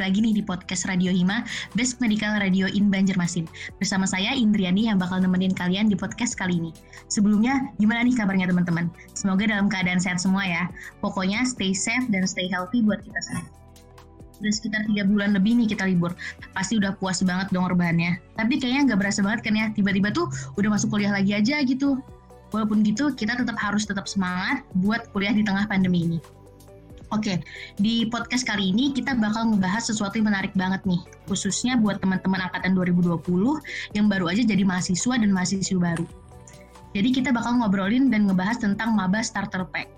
lagi nih di podcast Radio Hima, Best Medical Radio in Banjarmasin. Bersama saya Indriani yang bakal nemenin kalian di podcast kali ini. Sebelumnya, gimana nih kabarnya teman-teman? Semoga dalam keadaan sehat semua ya. Pokoknya stay safe dan stay healthy buat kita semua. Udah sekitar tiga bulan lebih nih kita libur. Pasti udah puas banget dong rebahannya. Tapi kayaknya nggak berasa banget kan ya, tiba-tiba tuh udah masuk kuliah lagi aja gitu. Walaupun gitu, kita tetap harus tetap semangat buat kuliah di tengah pandemi ini. Oke, di podcast kali ini kita bakal ngebahas sesuatu yang menarik banget nih, khususnya buat teman-teman angkatan 2020 yang baru aja jadi mahasiswa dan mahasiswa baru. Jadi kita bakal ngobrolin dan ngebahas tentang Maba Starter Pack.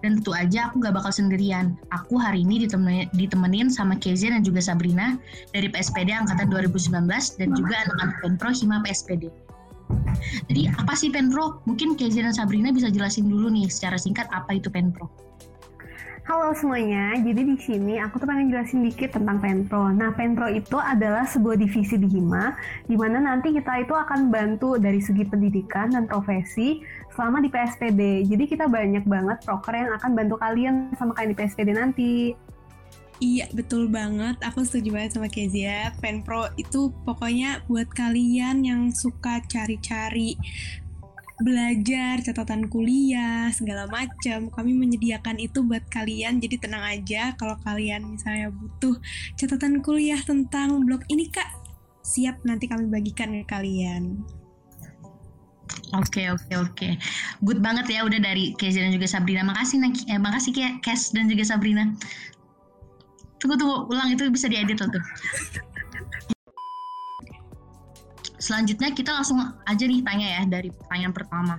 Dan tentu aja aku gak bakal sendirian. Aku hari ini ditemenin, ditemenin sama Kezia dan juga Sabrina dari PSPD Angkatan 2019 dan juga anak-anak Penpro Hima PSPD. Jadi apa sih Penpro? Mungkin Kezia dan Sabrina bisa jelasin dulu nih secara singkat apa itu Penpro. Halo semuanya, jadi di sini aku tuh pengen jelasin dikit tentang Penpro. Nah, Penpro itu adalah sebuah divisi di Hima, di mana nanti kita itu akan bantu dari segi pendidikan dan profesi selama di PSPD. Jadi kita banyak banget proker yang akan bantu kalian sama kalian di PSPD nanti. Iya, betul banget. Aku setuju banget sama Kezia. Penpro itu pokoknya buat kalian yang suka cari-cari belajar, catatan kuliah, segala macam. Kami menyediakan itu buat kalian. Jadi tenang aja kalau kalian misalnya butuh catatan kuliah tentang blog ini Kak, siap nanti kami bagikan ke kalian. Oke oke oke, good banget ya udah dari Kezia dan juga Sabrina. Makasih eh, makasih Kes dan juga Sabrina. Tunggu tunggu ulang itu bisa diedit tuh. Selanjutnya kita langsung aja nih tanya ya dari pertanyaan pertama.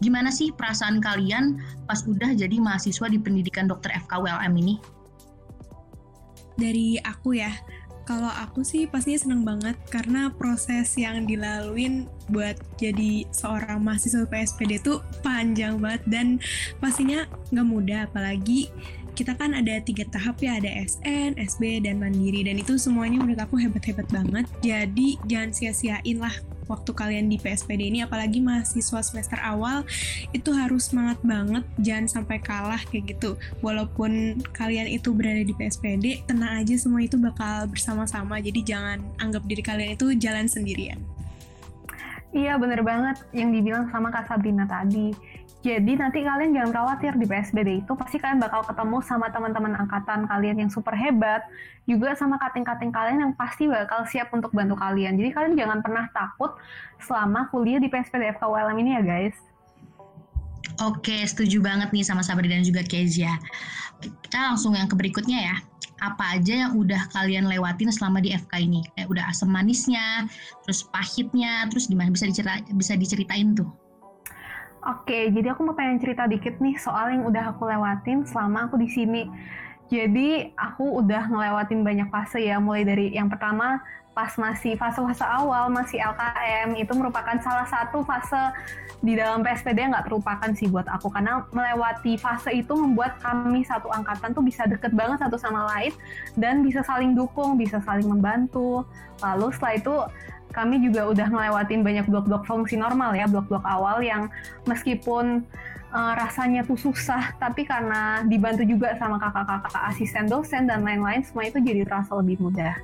Gimana sih perasaan kalian pas udah jadi mahasiswa di pendidikan dokter FKWLM ini? Dari aku ya, kalau aku sih pastinya seneng banget karena proses yang dilaluin buat jadi seorang mahasiswa PSPD itu panjang banget dan pastinya nggak mudah apalagi kita kan ada tiga tahap ya, ada SN, SB, dan Mandiri. Dan itu semuanya menurut aku hebat-hebat banget. Jadi jangan sia-siain lah waktu kalian di PSPD ini, apalagi mahasiswa semester awal, itu harus semangat banget, jangan sampai kalah kayak gitu. Walaupun kalian itu berada di PSPD, tenang aja semua itu bakal bersama-sama, jadi jangan anggap diri kalian itu jalan sendirian. Iya bener banget yang dibilang sama Kak Sabrina tadi jadi nanti kalian jangan khawatir di PSBD itu pasti kalian bakal ketemu sama teman-teman angkatan kalian yang super hebat, juga sama kating-kating kalian yang pasti bakal siap untuk bantu kalian. Jadi kalian jangan pernah takut selama kuliah di PSBD FKULM ini ya guys. Oke, setuju banget nih sama Sabri dan juga Kezia. Kita langsung yang ke berikutnya ya. Apa aja yang udah kalian lewatin selama di FK ini? Kayak udah asam manisnya, terus pahitnya, terus gimana bisa dicerita, bisa diceritain tuh? Oke, jadi aku mau pengen cerita dikit nih soal yang udah aku lewatin selama aku di sini. Jadi aku udah ngelewatin banyak fase ya, mulai dari yang pertama pas masih fase-fase awal masih LKM itu merupakan salah satu fase di dalam PSPD yang nggak terlupakan sih buat aku karena melewati fase itu membuat kami satu angkatan tuh bisa deket banget satu sama lain dan bisa saling dukung, bisa saling membantu. Lalu setelah itu kami juga udah ngelewatin banyak blok-blok fungsi normal ya, blok-blok awal yang meskipun uh, rasanya tuh susah, tapi karena dibantu juga sama kakak-kakak asisten dosen dan lain-lain, semua itu jadi terasa lebih mudah.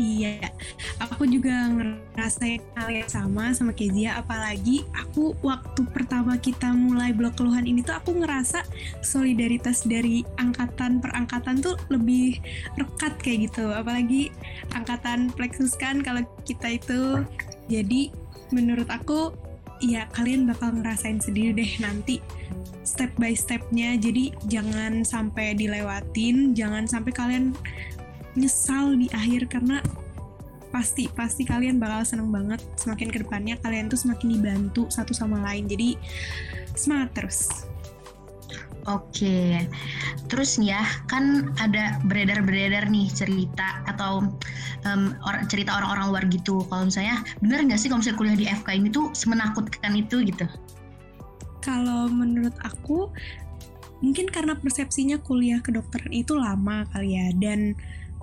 Iya, aku juga ngerasain hal yang sama sama Kezia, apalagi aku waktu pertama kita mulai blok keluhan ini tuh aku ngerasa solidaritas dari angkatan per angkatan tuh lebih rekat kayak gitu, apalagi angkatan plexus kan kalau kita itu, jadi menurut aku ya kalian bakal ngerasain sendiri deh nanti step by stepnya. Jadi jangan sampai dilewatin jangan sampai kalian nyesal di akhir karena pasti pasti kalian bakal seneng banget semakin ke depannya kalian tuh semakin dibantu satu sama lain jadi semangat terus Oke, terus ya kan ada beredar-beredar nih cerita atau um, or, cerita orang-orang luar gitu. Kalau misalnya bener nggak sih kalau misalnya kuliah di FK ini tuh semenakutkan itu gitu? Kalau menurut aku mungkin karena persepsinya kuliah kedokteran itu lama kali ya dan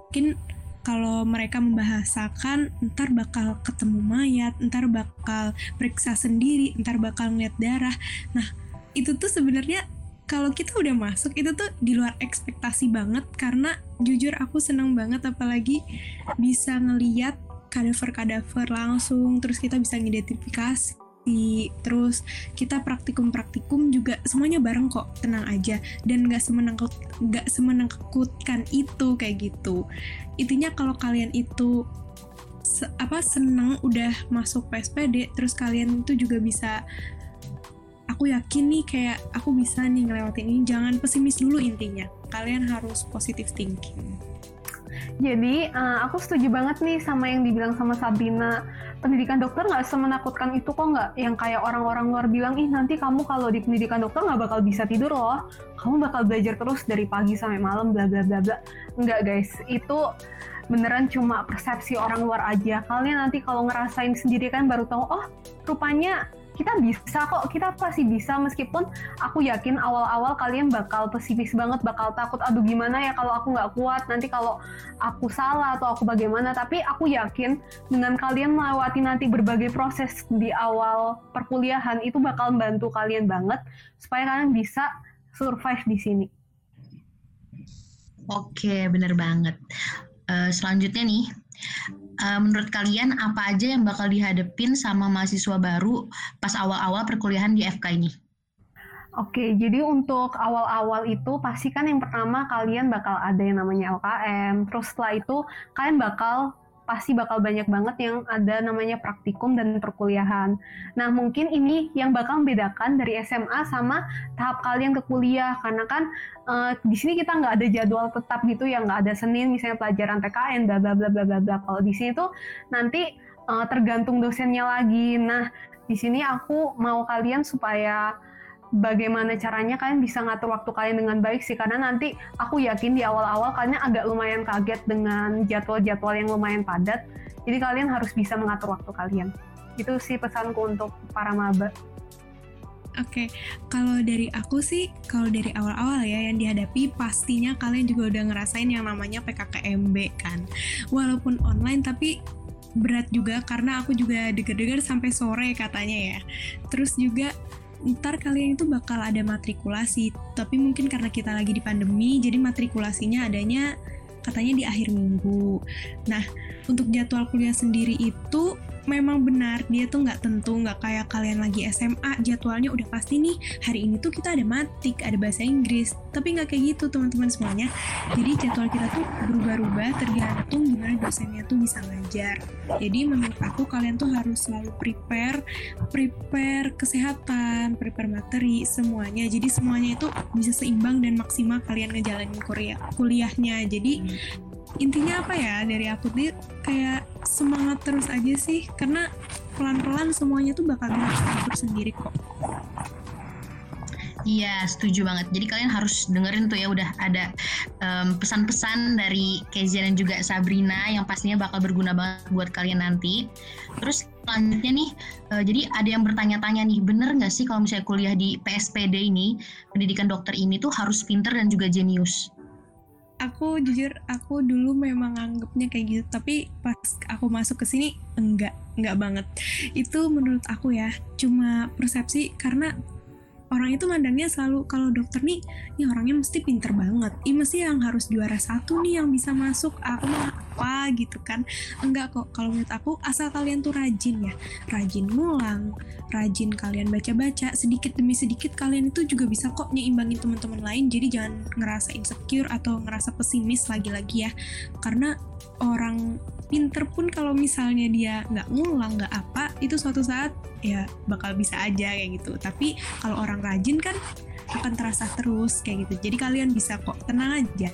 mungkin kalau mereka membahasakan ntar bakal ketemu mayat, ntar bakal periksa sendiri, ntar bakal ngeliat darah. Nah, itu tuh sebenarnya kalau kita udah masuk itu tuh di luar ekspektasi banget karena jujur aku seneng banget apalagi bisa ngeliat kadaver-kadaver langsung terus kita bisa ngidentifikasi terus kita praktikum-praktikum juga semuanya bareng kok tenang aja. Dan nggak semenakut nggak semenakutkan itu kayak gitu. Intinya kalau kalian itu se apa seneng udah masuk PSPD terus kalian itu juga bisa aku yakin nih kayak aku bisa nih ngelewatin ini. Jangan pesimis dulu intinya. Kalian harus positive thinking. Jadi uh, aku setuju banget nih sama yang dibilang sama Sabrina pendidikan dokter nggak semenakutkan itu kok nggak? Yang kayak orang-orang luar bilang ih nanti kamu kalau di pendidikan dokter nggak bakal bisa tidur loh. Kamu bakal belajar terus dari pagi sampai malam bla bla bla bla. Nggak guys. Itu beneran cuma persepsi orang luar aja. Kalian nanti kalau ngerasain sendiri kan baru tahu oh rupanya kita bisa kok kita pasti bisa meskipun aku yakin awal-awal kalian bakal pesimis banget bakal takut aduh gimana ya kalau aku nggak kuat nanti kalau aku salah atau aku bagaimana tapi aku yakin dengan kalian melewati nanti berbagai proses di awal perkuliahan itu bakal membantu kalian banget supaya kalian bisa survive di sini. Oke, bener banget. Uh, selanjutnya nih, uh, menurut kalian apa aja yang bakal dihadepin sama mahasiswa baru pas awal-awal perkuliahan di FK ini? Oke, jadi untuk awal-awal itu pasti kan yang pertama kalian bakal ada yang namanya LKM, terus setelah itu kalian bakal pasti bakal banyak banget yang ada namanya praktikum dan perkuliahan. Nah, mungkin ini yang bakal membedakan dari SMA sama tahap kalian ke kuliah, karena kan uh, di sini kita nggak ada jadwal tetap gitu yang nggak ada Senin misalnya pelajaran TKN, bla bla bla bla bla bla. Kalau di sini tuh nanti uh, tergantung dosennya lagi. Nah, di sini aku mau kalian supaya bagaimana caranya kalian bisa ngatur waktu kalian dengan baik sih karena nanti aku yakin di awal-awal kalian agak lumayan kaget dengan jadwal-jadwal yang lumayan padat jadi kalian harus bisa mengatur waktu kalian itu sih pesanku untuk para maba Oke, okay. kalau dari aku sih, kalau dari awal-awal ya yang dihadapi pastinya kalian juga udah ngerasain yang namanya PKKMB kan. Walaupun online tapi berat juga karena aku juga degar-degar sampai sore katanya ya. Terus juga ntar kalian itu bakal ada matrikulasi. Tapi mungkin karena kita lagi di pandemi jadi matrikulasinya adanya katanya di akhir minggu. Nah untuk jadwal kuliah sendiri itu memang benar dia tuh nggak tentu nggak kayak kalian lagi SMA jadwalnya udah pasti nih hari ini tuh kita ada matik ada bahasa Inggris. Tapi nggak kayak gitu teman-teman semuanya. Jadi jadwal kita tuh berubah-ubah tergantung gimana dosennya tuh bisa ngajar. Jadi menurut aku kalian tuh harus selalu prepare prepare kesehatan prepare materi semuanya. Jadi semuanya itu bisa seimbang dan maksimal kalian ngejalanin kuliah kuliahnya. Jadi intinya apa ya dari aku nih kayak semangat terus aja sih karena pelan-pelan semuanya tuh bakal bisa sendiri kok. Iya, setuju banget. Jadi kalian harus dengerin tuh ya udah ada pesan pesan-pesan dari Kezia dan juga Sabrina yang pastinya bakal berguna banget buat kalian nanti. Terus selanjutnya nih, uh, jadi ada yang bertanya-tanya nih, bener nggak sih kalau misalnya kuliah di PSPD ini, pendidikan dokter ini tuh harus pinter dan juga jenius? Aku jujur aku dulu memang anggapnya kayak gitu tapi pas aku masuk ke sini enggak enggak banget. Itu menurut aku ya cuma persepsi karena orang itu mandangnya selalu kalau dokter nih, ini orangnya mesti pinter banget. Ini mesti yang harus juara satu nih yang bisa masuk. Aku mah apa gitu kan? Enggak kok. Kalau menurut aku asal kalian tuh rajin ya, rajin ngulang, rajin kalian baca-baca sedikit demi sedikit kalian itu juga bisa kok nyimbangin teman-teman lain. Jadi jangan ngerasa insecure atau ngerasa pesimis lagi-lagi ya. Karena orang pinter pun kalau misalnya dia nggak ngulang nggak apa itu suatu saat ya bakal bisa aja kayak gitu tapi kalau orang rajin kan akan terasa terus kayak gitu jadi kalian bisa kok tenang aja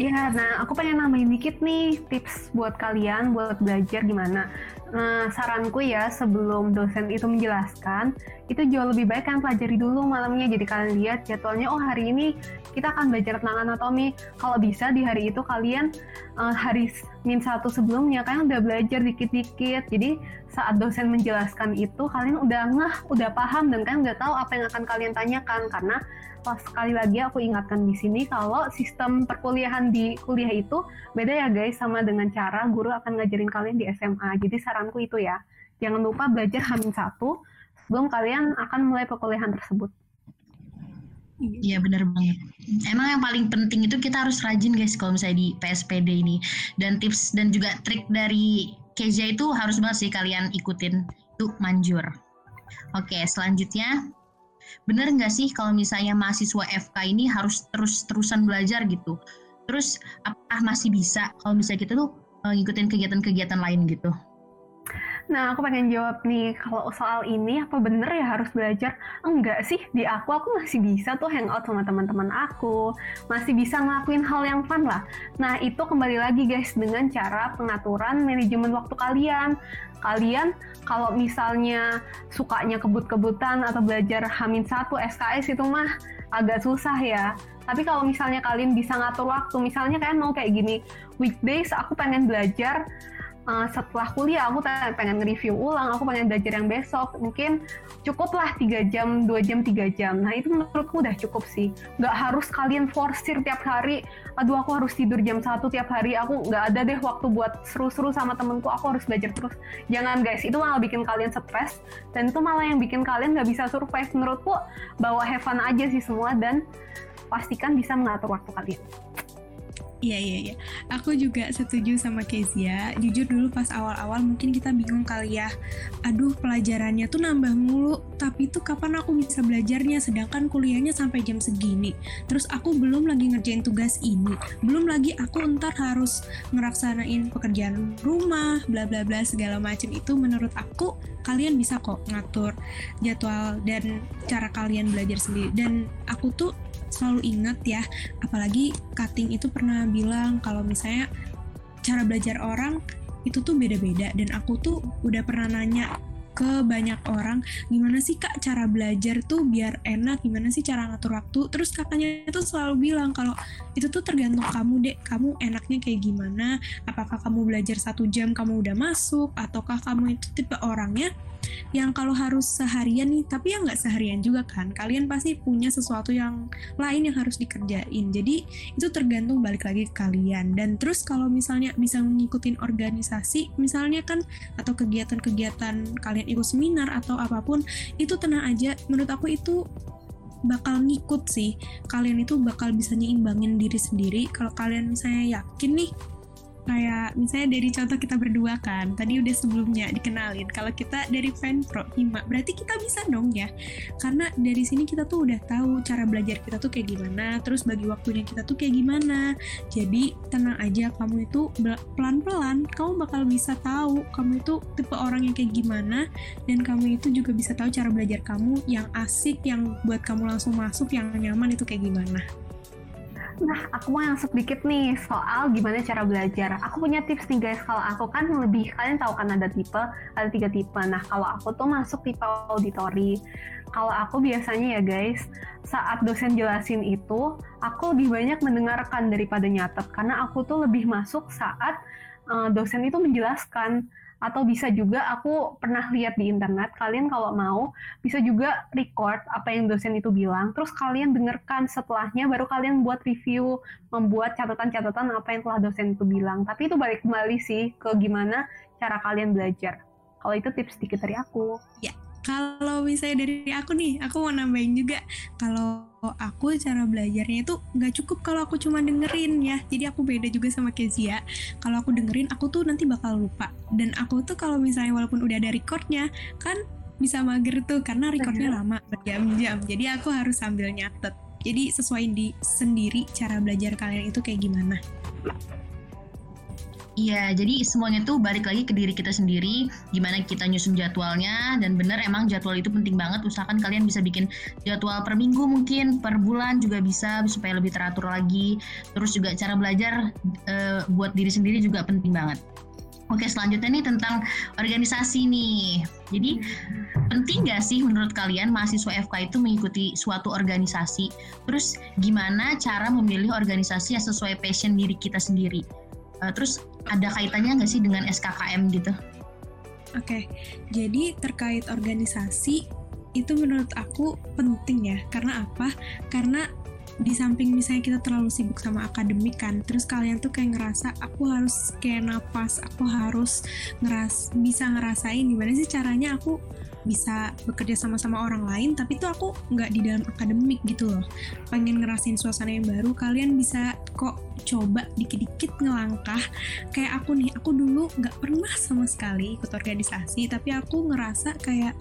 Ya, nah aku pengen nambahin dikit nih tips buat kalian buat belajar gimana. Nah, saranku ya sebelum dosen itu menjelaskan, itu jauh lebih baik kan pelajari dulu malamnya. Jadi kalian lihat jadwalnya, oh hari ini kita akan belajar tentang anatomi. Kalau bisa di hari itu kalian uh, hari min satu sebelumnya kalian udah belajar dikit-dikit. Jadi saat dosen menjelaskan itu kalian udah ngeh, udah paham dan kalian udah tahu apa yang akan kalian tanyakan karena pas sekali lagi aku ingatkan di sini kalau sistem perkuliahan di kuliah itu beda ya guys sama dengan cara guru akan ngajarin kalian di SMA. Jadi saranku itu ya, jangan lupa belajar hamil satu sebelum kalian akan mulai perkuliahan tersebut. Iya benar banget. Emang yang paling penting itu kita harus rajin guys kalau misalnya di PSPD ini. Dan tips dan juga trik dari Keja itu harus banget sih kalian ikutin. Itu manjur. Oke, selanjutnya bener nggak sih kalau misalnya mahasiswa FK ini harus terus-terusan belajar gitu? Terus apakah masih bisa kalau misalnya kita tuh eh, ngikutin kegiatan-kegiatan lain gitu? Nah, aku pengen jawab nih, kalau soal ini apa bener ya harus belajar? Enggak sih, di aku aku masih bisa tuh hangout sama teman-teman aku, masih bisa ngelakuin hal yang fun lah. Nah, itu kembali lagi guys dengan cara pengaturan manajemen waktu kalian. Kalian kalau misalnya sukanya kebut-kebutan atau belajar Hamin satu SKS itu mah agak susah ya. Tapi kalau misalnya kalian bisa ngatur waktu, misalnya kalian mau kayak gini, weekdays aku pengen belajar uh, setelah kuliah aku pengen review ulang, aku pengen belajar yang besok, mungkin cukuplah tiga jam, dua jam, tiga jam. Nah itu menurutku udah cukup sih. Nggak harus kalian forsir tiap hari, aduh aku harus tidur jam satu tiap hari, aku nggak ada deh waktu buat seru-seru sama temenku, aku harus belajar terus. Jangan guys, itu malah bikin kalian stres, dan itu malah yang bikin kalian nggak bisa survive. Menurutku bawa have fun aja sih semua, dan pastikan bisa mengatur waktu kalian. Iya iya iya. Aku juga setuju sama Kezia. Jujur dulu pas awal-awal mungkin kita bingung kali ya. Aduh pelajarannya tuh nambah mulu. Tapi tuh kapan aku bisa belajarnya? Sedangkan kuliahnya sampai jam segini. Terus aku belum lagi ngerjain tugas ini. Belum lagi aku ntar harus ngeraksanain pekerjaan rumah, bla bla bla segala macam itu. Menurut aku kalian bisa kok ngatur jadwal dan cara kalian belajar sendiri. Dan aku tuh selalu ingat ya apalagi cutting itu pernah bilang kalau misalnya cara belajar orang itu tuh beda-beda. Dan aku tuh udah pernah nanya ke banyak orang gimana sih kak cara belajar tuh biar enak? Gimana sih cara ngatur waktu? Terus kakaknya itu selalu bilang kalau itu tuh tergantung kamu dek. Kamu enaknya kayak gimana? Apakah kamu belajar satu jam kamu udah masuk? Ataukah kamu itu tipe orangnya yang kalau harus seharian nih tapi ya nggak seharian juga kan? Kalian pasti punya sesuatu yang lain yang harus dikerjain. Jadi itu tergantung balik lagi ke kalian. Dan terus kalau misalnya bisa mengikuti organisasi misalnya kan atau kegiatan-kegiatan kalian ikut seminar atau apa pun itu tenang aja. Menurut aku itu bakal ngikut sih. Kalian itu bakal bisa nyimbangin diri sendiri. Kalau kalian misalnya yakin nih kayak misalnya dari contoh kita berdua kan tadi udah sebelumnya dikenalin kalau kita dari fan pro hima berarti kita bisa dong ya. Karena dari sini kita tuh udah tahu cara belajar kita tuh kayak gimana terus bagi waktunya kita tuh kayak gimana. Jadi tenang aja kamu itu pelan-pelan kamu bakal bisa tahu kamu itu tipe orang yang kayak gimana dan kamu itu juga bisa tahu cara belajar kamu yang asik yang buat kamu langsung masuk yang nyaman itu kayak gimana Nah, aku mau yang sedikit nih soal gimana cara belajar. Aku punya tips nih guys, kalau aku kan lebih, kalian tahu kan ada tipe, ada tiga tipe. Nah, kalau aku tuh masuk tipe auditori. Kalau aku biasanya ya guys, saat dosen jelasin itu, aku lebih banyak mendengarkan daripada nyatet. Karena aku tuh lebih masuk saat uh, dosen itu menjelaskan atau bisa juga aku pernah lihat di internet kalian kalau mau bisa juga record apa yang dosen itu bilang terus kalian dengarkan setelahnya baru kalian buat review membuat catatan-catatan apa yang telah dosen itu bilang. Tapi itu balik kembali sih ke gimana cara kalian belajar. Kalau itu tips sedikit dari aku. Ya kalau misalnya dari aku nih aku mau nambahin juga. Kalau aku cara belajarnya itu nggak cukup kalau aku cuma dengerin ya. Jadi aku beda juga sama Kezia. Kalau aku dengerin aku tuh nanti bakal lupa. Dan aku tuh kalau misalnya walaupun udah ada recordnya kan bisa mager tuh karena recordnya lama berjam-jam. Jadi aku harus sambil nyatet. Jadi sesuaiin di sendiri cara belajar kalian itu kayak gimana Iya, jadi semuanya tuh balik lagi ke diri kita sendiri, gimana kita nyusun jadwalnya, dan bener emang jadwal itu penting banget, usahakan kalian bisa bikin jadwal per minggu mungkin, per bulan juga bisa, supaya lebih teratur lagi, terus juga cara belajar e, buat diri sendiri juga penting banget. Oke, selanjutnya nih tentang organisasi nih. Jadi penting nggak sih menurut kalian mahasiswa FK itu mengikuti suatu organisasi? Terus gimana cara memilih organisasi yang sesuai passion diri kita sendiri? Uh, terus ada kaitannya nggak sih dengan SKKM gitu? Oke, okay. jadi terkait organisasi itu menurut aku penting ya. Karena apa? Karena di samping misalnya kita terlalu sibuk sama akademik kan, terus kalian tuh kayak ngerasa aku harus kayak napas, aku harus ngeras bisa ngerasain gimana sih caranya aku bisa bekerja sama-sama orang lain tapi tuh aku nggak di dalam akademik gitu loh. Pengen ngerasain suasana yang baru kalian bisa kok coba dikit-dikit ngelangkah. Kayak aku nih aku dulu nggak pernah sama sekali ikut organisasi tapi aku ngerasa kayak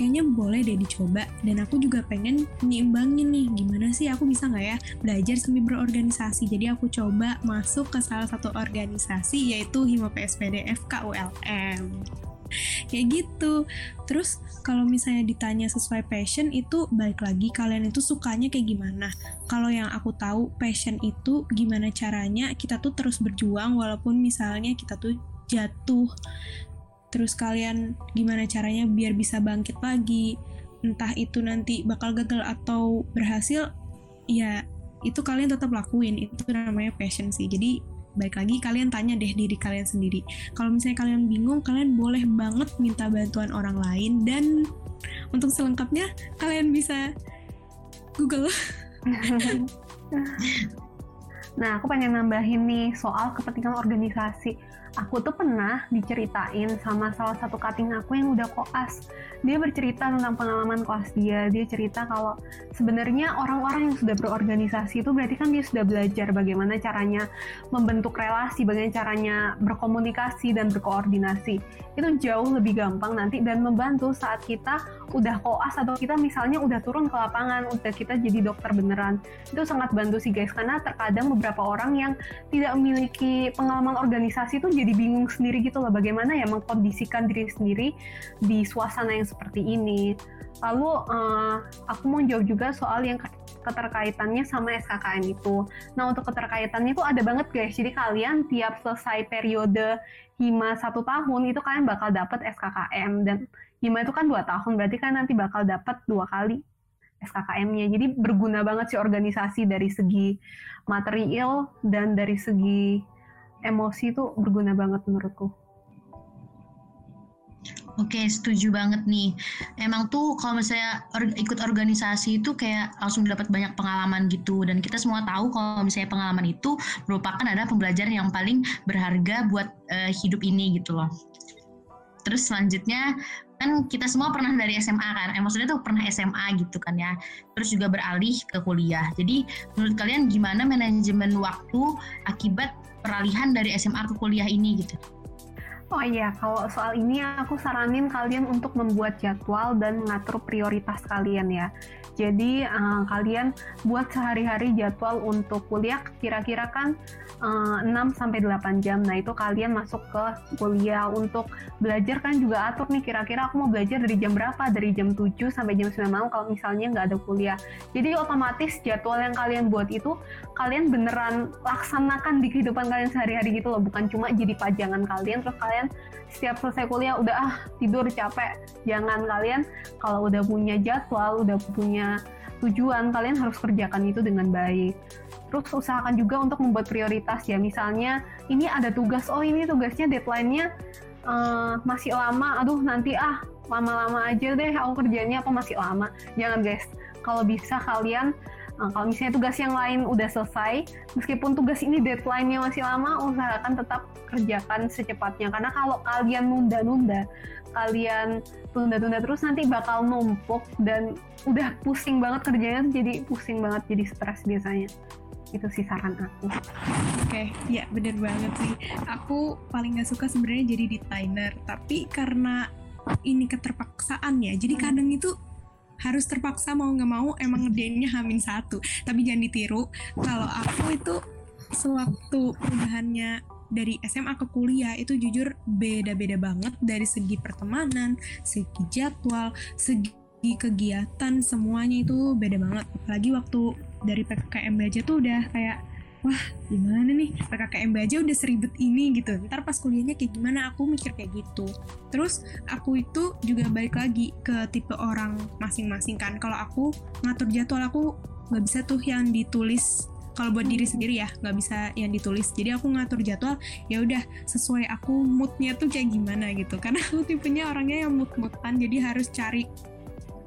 kayaknya boleh deh dicoba. Dan aku juga pengen nyimbangin nih gimana sih aku bisa nggak ya belajar sambil berorganisasi? Jadi aku coba masuk ke salah satu organisasi yaitu Hima PSPD FKULM kayak gitu. Terus kalau misalnya ditanya sesuai passion itu balik lagi kalian itu sukanya kayak gimana? Kalau yang aku tahu passion itu gimana caranya kita tuh terus berjuang walaupun misalnya kita tuh jatuh. Terus kalian gimana caranya biar bisa bangkit lagi? Entah itu nanti bakal gagal atau berhasil ya itu kalian tetap lakuin. Itu namanya passion sih. Jadi baik lagi kalian tanya deh diri kalian sendiri. Kalau misalnya kalian bingung kalian boleh banget minta bantuan orang lain dan untuk selengkapnya kalian bisa Google. Nah aku pengen nambahin nih soal kepentingan organisasi aku tuh pernah diceritain sama salah satu cutting aku yang udah koas. Dia bercerita tentang pengalaman koas dia. Dia cerita kalau sebenarnya orang-orang yang sudah berorganisasi itu berarti kan dia sudah belajar bagaimana caranya membentuk relasi, bagaimana caranya berkomunikasi dan berkoordinasi. Itu jauh lebih gampang nanti dan membantu saat kita udah koas atau kita misalnya udah turun ke lapangan, udah kita jadi dokter beneran. Itu sangat bantu sih guys karena terkadang beberapa orang yang tidak memiliki pengalaman organisasi itu jadi bingung sendiri gitu loh bagaimana ya mengkondisikan diri sendiri di suasana yang seperti ini. Lalu uh, aku mau jawab juga soal yang keterkaitannya sama SKKM itu. Nah untuk keterkaitannya itu ada banget guys. Jadi kalian tiap selesai periode hima satu tahun itu kalian bakal dapat SKKM dan hima itu kan dua tahun berarti kan nanti bakal dapat dua kali SKKM-nya. Jadi berguna banget sih organisasi dari segi material dan dari segi emosi itu berguna banget menurutku. Oke, setuju banget nih. Emang tuh kalau misalnya or, ikut organisasi itu kayak langsung dapat banyak pengalaman gitu. Dan kita semua tahu kalau misalnya pengalaman itu merupakan ada pembelajaran yang paling berharga buat uh, hidup ini gitu loh. Terus selanjutnya kan kita semua pernah dari SMA kan, eh, maksudnya tuh pernah SMA gitu kan ya. Terus juga beralih ke kuliah. Jadi menurut kalian gimana manajemen waktu akibat peralihan dari SMA ke kuliah ini gitu? Oh iya, kalau soal ini aku saranin kalian untuk membuat jadwal dan mengatur prioritas kalian ya. Jadi uh, kalian buat sehari-hari jadwal untuk kuliah kira-kira kan uh, eh, 6 sampai 8 jam. Nah, itu kalian masuk ke kuliah untuk belajar kan juga atur nih kira-kira aku mau belajar dari jam berapa? Dari jam 7 sampai jam 9 malam kalau misalnya nggak ada kuliah. Jadi otomatis jadwal yang kalian buat itu kalian beneran laksanakan di kehidupan kalian sehari-hari gitu loh, bukan cuma jadi pajangan kalian terus kalian setiap selesai kuliah udah ah tidur capek. Jangan kalian kalau udah punya jadwal udah punya tujuan kalian harus kerjakan itu dengan baik. Terus usahakan juga untuk membuat prioritas ya. Misalnya ini ada tugas. Oh ini tugasnya deadline-nya uh, masih lama. Aduh nanti ah lama-lama aja deh aku kerjanya apa masih lama. Jangan guys. Kalau bisa kalian Nah, kalau misalnya tugas yang lain udah selesai, meskipun tugas ini deadline-nya masih lama, usahakan tetap kerjakan secepatnya. Karena kalau kalian nunda-nunda, kalian tunda-tunda terus nanti bakal numpuk dan udah pusing banget kerjanya jadi pusing banget jadi stres biasanya itu sih saran aku. Oke, okay, ya bener banget sih. Aku paling gak suka sebenarnya jadi designer, tapi karena ini keterpaksaan ya, jadi hmm. kadang itu harus terpaksa mau nggak mau emang ngerjainnya hamin satu tapi jangan ditiru kalau aku itu sewaktu perubahannya dari SMA ke kuliah itu jujur beda-beda banget dari segi pertemanan, segi jadwal, segi kegiatan semuanya itu beda banget. Apalagi waktu dari PKKM aja tuh udah kayak wah gimana nih? PKKMB aja udah seribet ini gitu. Ntar pas kuliahnya kayak gimana? Aku mikir kayak gitu. Terus aku itu juga balik lagi ke tipe orang masing-masing kan. Kalau aku ngatur jadwal aku nggak bisa tuh yang ditulis. Kalau buat diri sendiri ya nggak bisa yang ditulis. Jadi aku ngatur jadwal ya udah sesuai aku moodnya tuh kayak gimana gitu. Karena aku tipenya orangnya yang mood-moodan jadi harus cari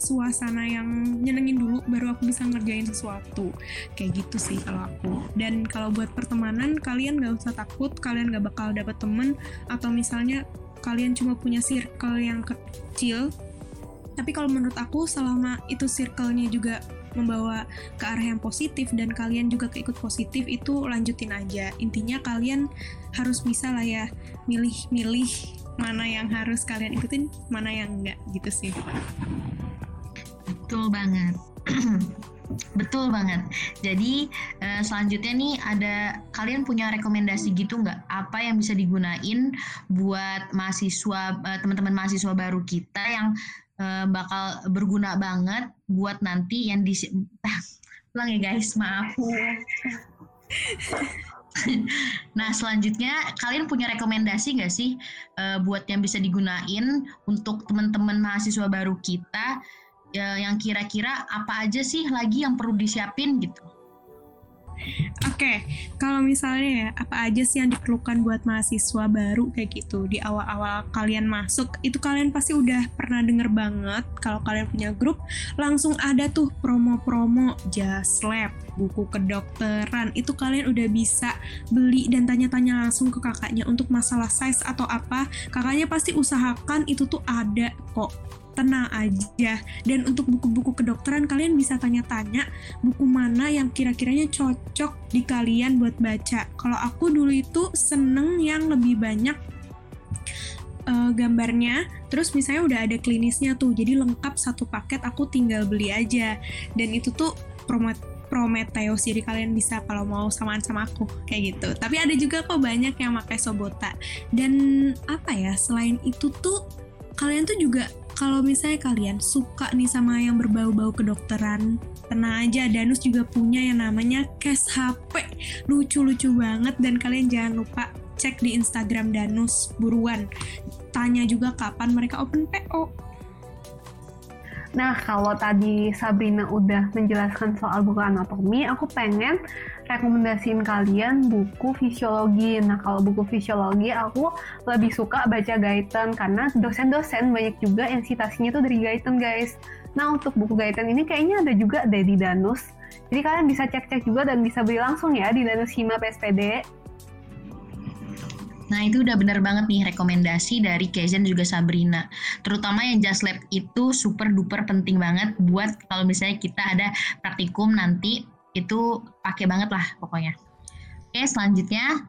suasana yang nyenengin dulu baru aku bisa ngerjain sesuatu. Kayak gitu sih kalau aku. Dan kalau buat pertemanan kalian gak usah takut kalian gak bakal dapet temen atau misalnya kalian cuma punya circle yang kecil. Tapi kalau menurut aku selama itu circle-nya juga membawa ke arah yang positif dan kalian juga keikut positif itu lanjutin aja. Intinya kalian harus bisa lah ya milih-milih mana yang harus kalian ikutin mana yang enggak gitu sih betul banget Betul banget. Jadi uh, selanjutnya nih ada kalian punya rekomendasi gitu nggak? Apa yang bisa digunain buat mahasiswa uh, teman-teman mahasiswa baru kita yang uh, bakal berguna banget buat nanti yang di ulang ya guys maaf. nah selanjutnya kalian punya rekomendasi nggak sih uh, buat yang bisa digunain untuk teman-teman mahasiswa baru kita ya, yang kira-kira apa aja sih lagi yang perlu disiapin gitu? Oke, okay. kalau misalnya ya, apa aja sih yang diperlukan buat mahasiswa baru kayak gitu di awal-awal kalian masuk, itu kalian pasti udah pernah denger banget kalau kalian punya grup, langsung ada tuh promo-promo jas lab, buku kedokteran, itu kalian udah bisa beli dan tanya-tanya langsung ke kakaknya untuk masalah size atau apa, kakaknya pasti usahakan itu tuh ada kok tenang aja. Dan untuk buku-buku kedokteran kalian bisa tanya-tanya buku mana yang kira-kiranya cocok di kalian buat baca. Kalau aku dulu itu seneng yang lebih banyak uh, gambarnya. Terus misalnya udah ada klinisnya tuh jadi lengkap satu paket aku tinggal beli aja. Dan itu tuh promo Prometheus. Jadi kalian bisa kalau mau samaan sama aku kayak gitu. Tapi ada juga kok banyak yang pakai Sobota. Dan apa ya selain itu tuh kalian tuh juga kalau misalnya kalian suka nih sama yang berbau-bau kedokteran, tenang aja, Danus juga punya yang namanya case HP. Lucu-lucu banget dan kalian jangan lupa cek di Instagram Danus buruan. Tanya juga kapan mereka open PO. Nah, kalau tadi Sabrina udah menjelaskan soal buku anatomi, aku pengen rekomendasiin kalian buku fisiologi. Nah, kalau buku fisiologi aku lebih suka baca Gaiten karena dosen-dosen banyak juga yang citasinya tuh dari Gaiten, guys. Nah, untuk buku Gaiten ini kayaknya ada juga di Danus. Jadi kalian bisa cek-cek juga dan bisa beli langsung ya di Danus Hima PSPD. Nah itu udah bener banget nih rekomendasi dari Kezen juga Sabrina. Terutama yang Just Lab itu super duper penting banget buat kalau misalnya kita ada praktikum nanti itu pakai banget lah pokoknya. Oke selanjutnya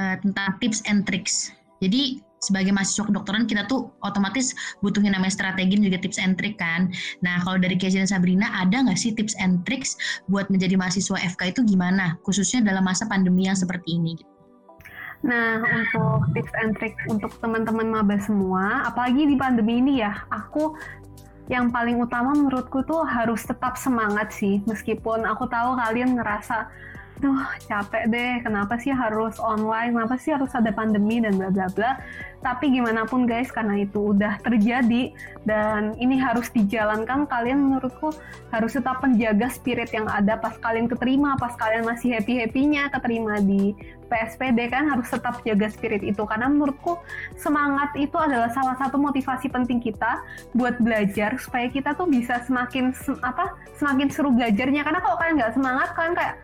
uh, tentang tips and tricks. Jadi sebagai mahasiswa kedokteran kita tuh otomatis butuhin namanya strategi dan juga tips and trick kan. Nah kalau dari Kezen dan Sabrina ada nggak sih tips and tricks buat menjadi mahasiswa FK itu gimana? Khususnya dalam masa pandemi yang seperti ini gitu. Nah, untuk tips and trick untuk teman-teman maba semua, apalagi di pandemi ini ya, aku yang paling utama menurutku tuh harus tetap semangat sih, meskipun aku tahu kalian ngerasa duh capek deh. Kenapa sih harus online? Kenapa sih harus ada pandemi dan bla bla bla? Tapi gimana pun guys karena itu udah terjadi dan ini harus dijalankan kalian menurutku harus tetap menjaga spirit yang ada pas kalian keterima pas kalian masih happy happynya keterima di PSPD kan harus tetap jaga spirit itu. Karena menurutku semangat itu adalah salah satu motivasi penting kita buat belajar supaya kita tuh bisa semakin apa semakin seru belajarnya. Karena kalau kalian nggak semangat kalian kayak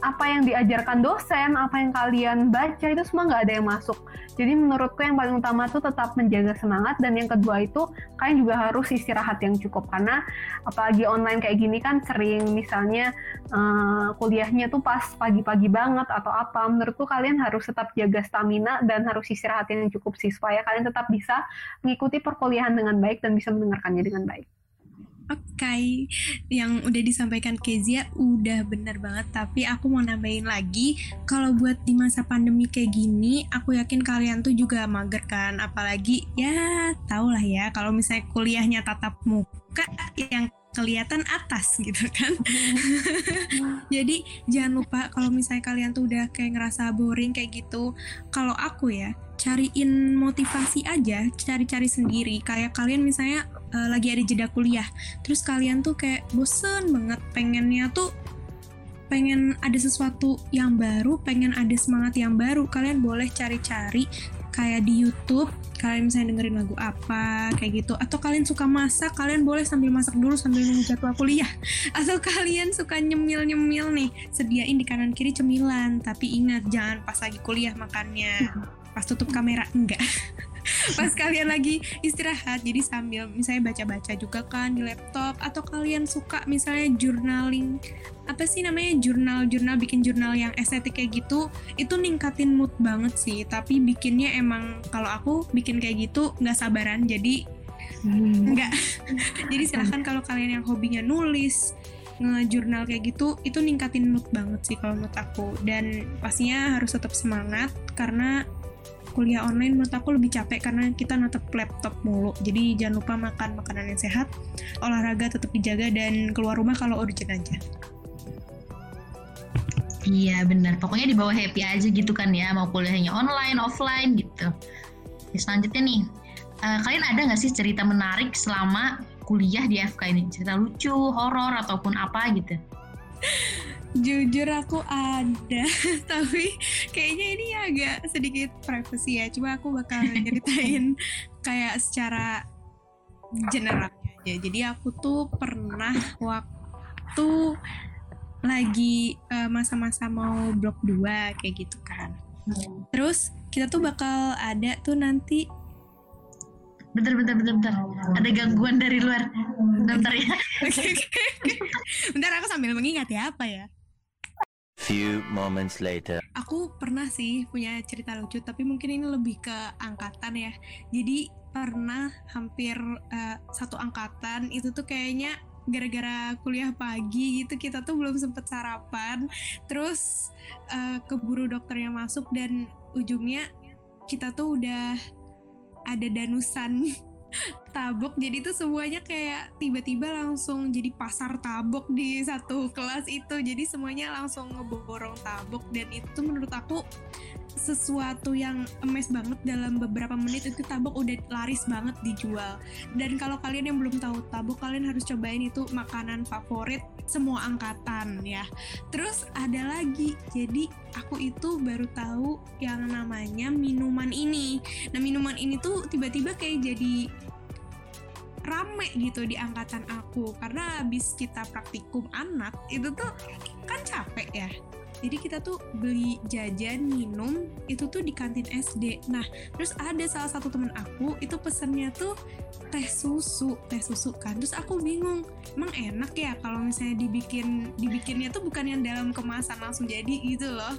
apa yang diajarkan dosen, apa yang kalian baca itu semua nggak ada yang masuk. Jadi menurutku yang paling utama tuh tetap menjaga semangat dan yang kedua itu kalian juga harus istirahat yang cukup karena apalagi online kayak gini kan sering misalnya uh, kuliahnya tuh pas pagi-pagi banget atau apa. Menurutku kalian harus tetap jaga stamina dan harus istirahat yang cukup sih supaya kalian tetap bisa mengikuti perkuliahan dengan baik dan bisa mendengarkannya dengan baik. Okay. yang udah disampaikan Kezia udah bener banget. Tapi aku mau nambahin lagi, kalau buat di masa pandemi kayak gini, aku yakin kalian tuh juga mager kan. Apalagi ya tau lah ya, kalau misalnya kuliahnya tatap muka yang kelihatan atas gitu kan. Jadi jangan lupa kalau misalnya kalian tuh udah kayak ngerasa boring kayak gitu, kalau aku ya cariin motivasi aja, cari-cari sendiri. Kayak kalian misalnya uh, lagi ada jeda kuliah. Terus kalian tuh kayak bosen banget pengennya tuh pengen ada sesuatu yang baru pengen ada semangat yang baru. Kalian boleh cari-cari kayak di YouTube kalian misalnya dengerin lagu apa kayak gitu. Atau kalian suka masak kalian boleh sambil masak dulu sambil nunggu jadwal kuliah. Atau kalian suka nyemil-nyemil nih sediain di kanan kiri cemilan. Tapi ingat jangan pas lagi kuliah makannya. Pas tutup kamera enggak pas kalian lagi istirahat jadi sambil misalnya baca-baca juga kan di laptop atau kalian suka misalnya journaling apa sih namanya jurnal-jurnal bikin jurnal yang estetik kayak gitu itu ningkatin mood banget sih. Tapi bikinnya emang kalau aku bikin kayak gitu nggak sabaran jadi hmm. nggak. Jadi silahkan kalau kalian yang hobinya nulis ngejurnal kayak gitu itu ningkatin mood banget sih kalau menurut aku. Dan pastinya harus tetap semangat karena kuliah online menurut aku lebih capek karena kita natap laptop mulu. Jadi jangan lupa makan makanan yang sehat, olahraga tetap dijaga dan keluar rumah kalau urgent aja. Iya benar, pokoknya dibawa happy aja gitu kan ya, mau kuliahnya online, offline gitu. Ya, selanjutnya nih, uh, kalian ada nggak sih cerita menarik selama kuliah di FK ini? Cerita lucu, horor ataupun apa gitu? Jujur aku ada, tapi kayaknya ini agak sedikit privacy ya. Coba aku bakal ceritain kayak secara general aja. Jadi aku tuh pernah waktu lagi uh, masa-masa mau blok 2 kayak gitu kan. Hmm. Terus kita tuh bakal ada tuh nanti bentar bentar bentar bentar ada gangguan dari luar bentar, ya bentar aku sambil mengingat ya apa ya Few moments later. Aku pernah sih punya cerita lucu, tapi mungkin ini lebih ke angkatan ya. Jadi pernah hampir uh, satu angkatan itu tuh kayaknya gara-gara kuliah pagi gitu kita tuh belum sempet sarapan. Terus uh, keburu dokternya masuk dan ujungnya kita tuh udah ada danusan tabok jadi itu semuanya kayak tiba-tiba langsung jadi pasar tabok di satu kelas itu. Jadi semuanya langsung ngeborong tabok dan itu menurut aku sesuatu yang emes banget dalam beberapa menit itu tabok udah laris banget dijual. Dan kalau kalian yang belum tahu tabok kalian harus cobain itu makanan favorit semua angkatan ya. Terus ada lagi jadi aku itu baru tahu yang namanya minuman ini. Nah minuman ini tuh tiba-tiba kayak jadi rame gitu di angkatan aku. Karena habis kita praktikum anak itu tuh kan capek ya jadi kita tuh beli jajan minum itu tuh di kantin SD nah terus ada salah satu temen aku itu pesennya tuh teh susu teh susu kan. Terus aku bingung emang enak ya kalau misalnya dibikin dibikinnya tuh bukan yang dalam kemasan langsung jadi gitu loh.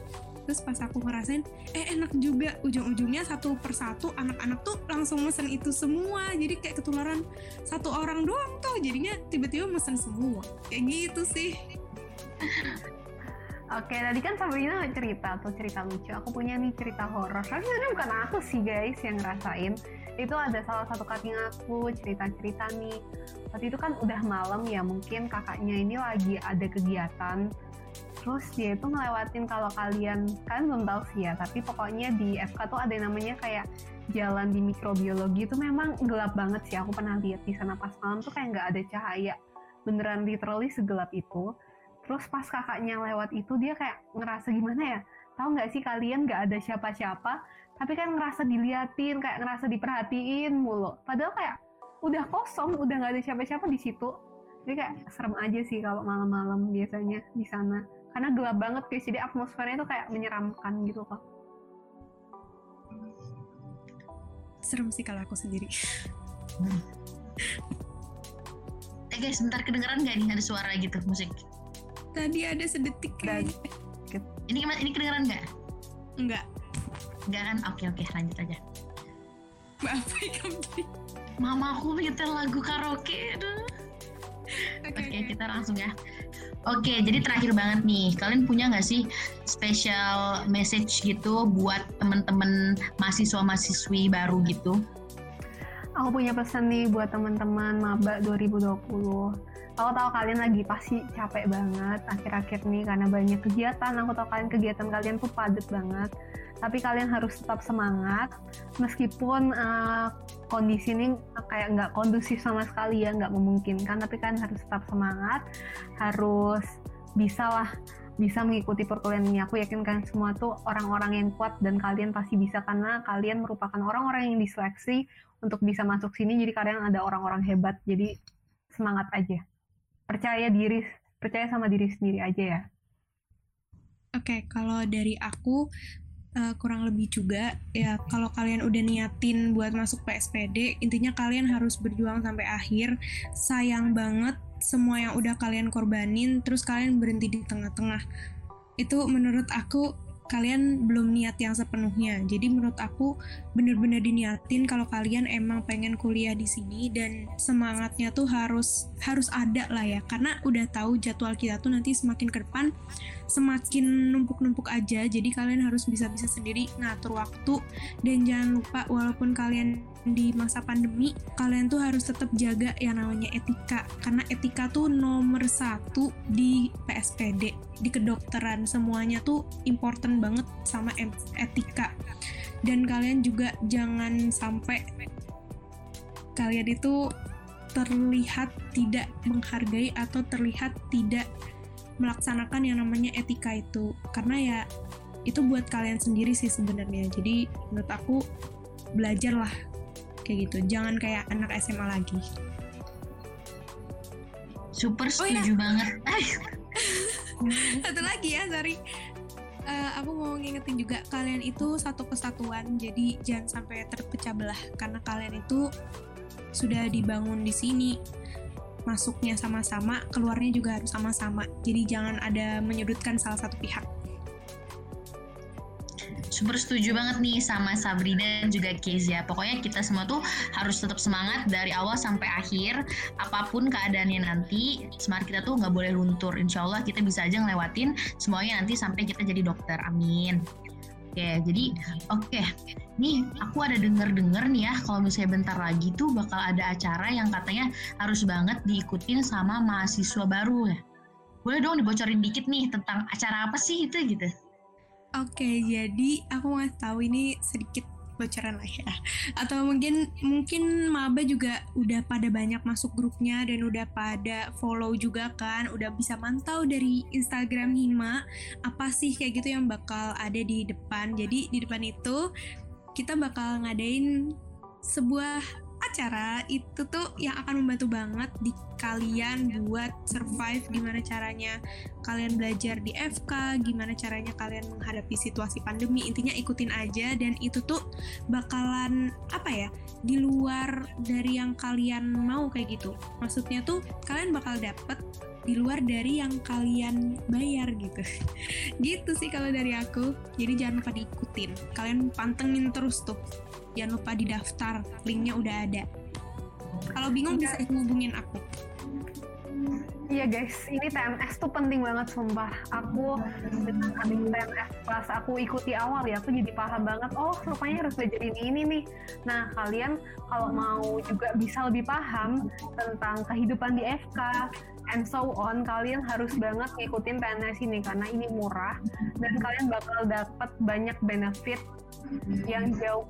Terus pas aku ngerasain eh enak juga. Ujung-ujungnya satu persatu anak-anak tuh langsung mesen itu semua. Jadi kayak ketularan satu orang doang tuh jadinya tiba-tiba mesen semua. Kayak gitu sih Oke, tadi kan Sabrina cerita tuh cerita lucu. Aku punya nih cerita horor. Tapi sebenarnya bukan aku sih guys yang ngerasain. Itu ada salah satu kating aku cerita-cerita nih. Waktu itu kan udah malam ya, mungkin kakaknya ini lagi ada kegiatan terus dia itu ngelewatin kalau kalian kan belum tahu sih ya tapi pokoknya di FK tuh ada yang namanya kayak jalan di mikrobiologi itu memang gelap banget sih aku pernah lihat di sana pas malam tuh kayak nggak ada cahaya beneran literally segelap itu terus pas kakaknya lewat itu dia kayak ngerasa gimana ya? Tahu nggak sih kalian nggak ada siapa-siapa? Tapi kan ngerasa diliatin kayak ngerasa diperhatiin mulu. Padahal kayak udah kosong udah nggak ada siapa-siapa di situ. Jadi kayak serem aja sih kalau malam-malam biasanya di sana. Karena gelap banget guys. Jadi atmosfernya itu kayak menyeramkan gitu kok serem sih kalau aku sendiri. Hmm. eh guys sebentar kedengeran nggak nih? Ada suara gitu musik tadi ada sedetik kayaknya. Ini ini kedengeran nggak? Enggak enggak kan? Oke oke. Lanjut aja. Maaf kamu mama aku nyetel lagu karaoke aduh. Oke, okay, okay, kita langsung ya. Oke, jadi terakhir banget nih, kalian punya nggak sih special message gitu buat temen-temen mahasiswa-mahasiswi baru gitu? Aku punya pesan nih buat teman-teman maba 2020. Aku tahu kalian lagi pasti capek banget akhir-akhir nih karena banyak kegiatan. Aku tahu kalian kegiatan kalian tuh padat banget. Tapi kalian harus tetap semangat. Meskipun uh, kondisi ini kayak nggak kondusif sama sekali ya nggak memungkinkan. Tapi kalian harus tetap semangat. Harus bisa lah bisa mengikuti perkuliahan ini. Aku yakin kalian semua tuh orang-orang yang kuat dan kalian pasti bisa karena kalian merupakan orang-orang yang diseleksi untuk bisa masuk sini. Jadi kalian ada orang-orang hebat. Jadi semangat aja percaya diri percaya sama diri sendiri aja ya. Oke, okay, kalau dari aku uh, kurang lebih juga ya kalau kalian udah niatin buat masuk PSPD intinya kalian harus berjuang sampai akhir. Sayang banget semua yang udah kalian korbanin terus kalian berhenti di tengah-tengah. Itu menurut aku kalian belum niat yang sepenuhnya. Jadi menurut aku bener-bener diniatin kalau kalian emang pengen kuliah di sini dan semangatnya tuh harus harus ada lah ya. Karena udah tahu jadwal kita tuh nanti semakin ke depan semakin numpuk-numpuk aja. Jadi kalian harus bisa-bisa sendiri ngatur waktu dan jangan lupa walaupun kalian di masa pandemi kalian tuh harus tetap jaga yang namanya etika. Karena etika tuh nomor satu di PSPD di kedokteran. Semuanya tuh important banget sama etika. Dan kalian juga jangan sampai kalian itu terlihat tidak menghargai atau terlihat tidak melaksanakan yang namanya etika itu. Karena ya itu buat kalian sendiri sih sebenarnya. Jadi menurut aku belajarlah kayak gitu. Jangan kayak anak SMA lagi. Super setuju oh, ya. banget. Satu lagi ya sorry. Uh, aku mau ngingetin juga kalian itu satu kesatuan. Jadi jangan sampai terpecah belah. Karena kalian itu sudah dibangun di sini. Masuknya sama-sama keluarnya juga harus sama-sama. Jadi jangan ada menyudutkan salah satu pihak super setuju banget nih sama Sabri dan juga Kezia. Pokoknya kita semua tuh harus tetap semangat dari awal sampai akhir. Apa pun keadaannya nanti, semangat kita tuh nggak boleh luntur. Insya Allah kita bisa aja ngelewatin semuanya nanti sampai kita jadi dokter. Amin. Oke, jadi oke. Nih, aku ada denger-denger nih ya, kalau misalnya bentar lagi tuh bakal ada acara yang katanya harus banget diikutin sama mahasiswa baru ya. Boleh dong dibocorin dikit nih tentang acara apa sih itu gitu? Oke, jadi aku mau tahu ini sedikit bocoran lah ya. Atau mungkin mungkin maba juga udah pada banyak masuk grupnya dan udah pada follow juga kan, udah bisa mantau dari Instagram Hima apa sih kayak gitu yang bakal ada di depan. Jadi di depan itu kita bakal ngadain sebuah acara itu tuh yang akan membantu banget di kalian buat survive gimana caranya kalian belajar di FK, gimana caranya kalian menghadapi situasi pandemi. Intinya ikutin aja dan itu tuh bakalan apa ya? di luar dari yang kalian mau kayak gitu. Maksudnya tuh kalian bakal dapet di luar dari yang kalian bayar gitu. gitu sih kalau dari aku. Jadi jangan lupa diikutin. Kalian pantengin terus tuh jangan lupa didaftar linknya udah ada kalau bingung bisa hubungin aku Iya guys, ini TMS tuh penting banget sumpah. Aku dengan adanya TMS kelas aku ikuti awal ya, aku jadi paham banget. Oh, rupanya harus belajar ini ini nih. Nah, kalian kalau mau juga bisa lebih paham tentang kehidupan di FK and so on, kalian harus banget ngikutin TMS ini karena ini murah dan kalian bakal dapat banyak benefit yang jauh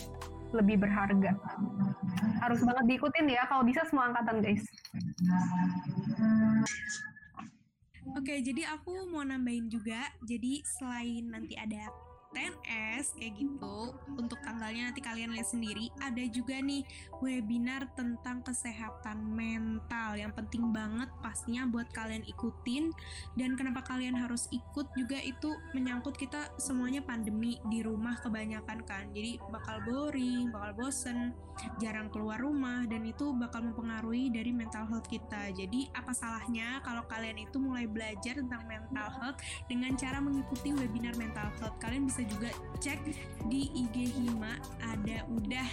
lebih berharga. Harus banget diikutin ya, kalau bisa semua angkatan guys. Oke, jadi aku mau nambahin juga. Jadi selain nanti ada TNS kayak gitu untuk tanggalnya nanti kalian lihat sendiri. Ada juga nih webinar tentang kesehatan mental yang penting banget pastinya buat kalian ikutin. Dan kenapa kalian harus ikut juga itu menyangkut kita semuanya pandemi di rumah kebanyakan kan. Jadi bakal boring bakal bosen jarang keluar rumah dan itu bakal mempengaruhi dari mental health kita. Jadi apa salahnya kalau kalian itu mulai belajar tentang mental health dengan cara mengikuti webinar mental health? Kalian bisa juga cek di IG Hima ada udah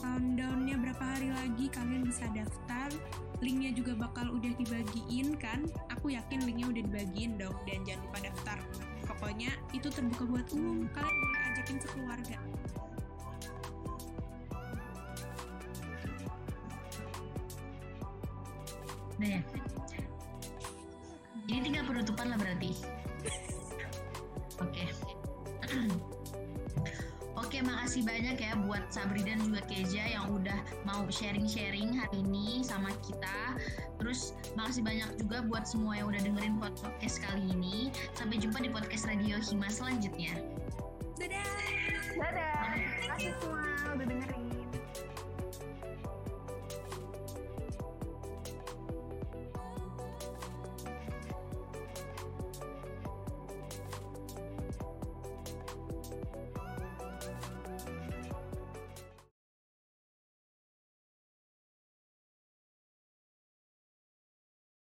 countdownnya berapa hari lagi kalian bisa daftar linknya juga bakal udah dibagiin kan aku yakin linknya udah dibagiin dong dan jangan lupa daftar pokoknya itu terbuka buat umum kalian boleh ajakin sekeluarga Nah ya. Ini tinggal penutupan lah berarti. Oke. Okay. Oke, makasih banyak ya buat Sabri dan juga Keja yang udah mau sharing-sharing hari ini sama kita. Terus makasih banyak juga buat semua yang udah dengerin podcast kali ini. Sampai jumpa di podcast Radio Hima selanjutnya. Dadah. Dadah. Terima kasih semua udah dengerin.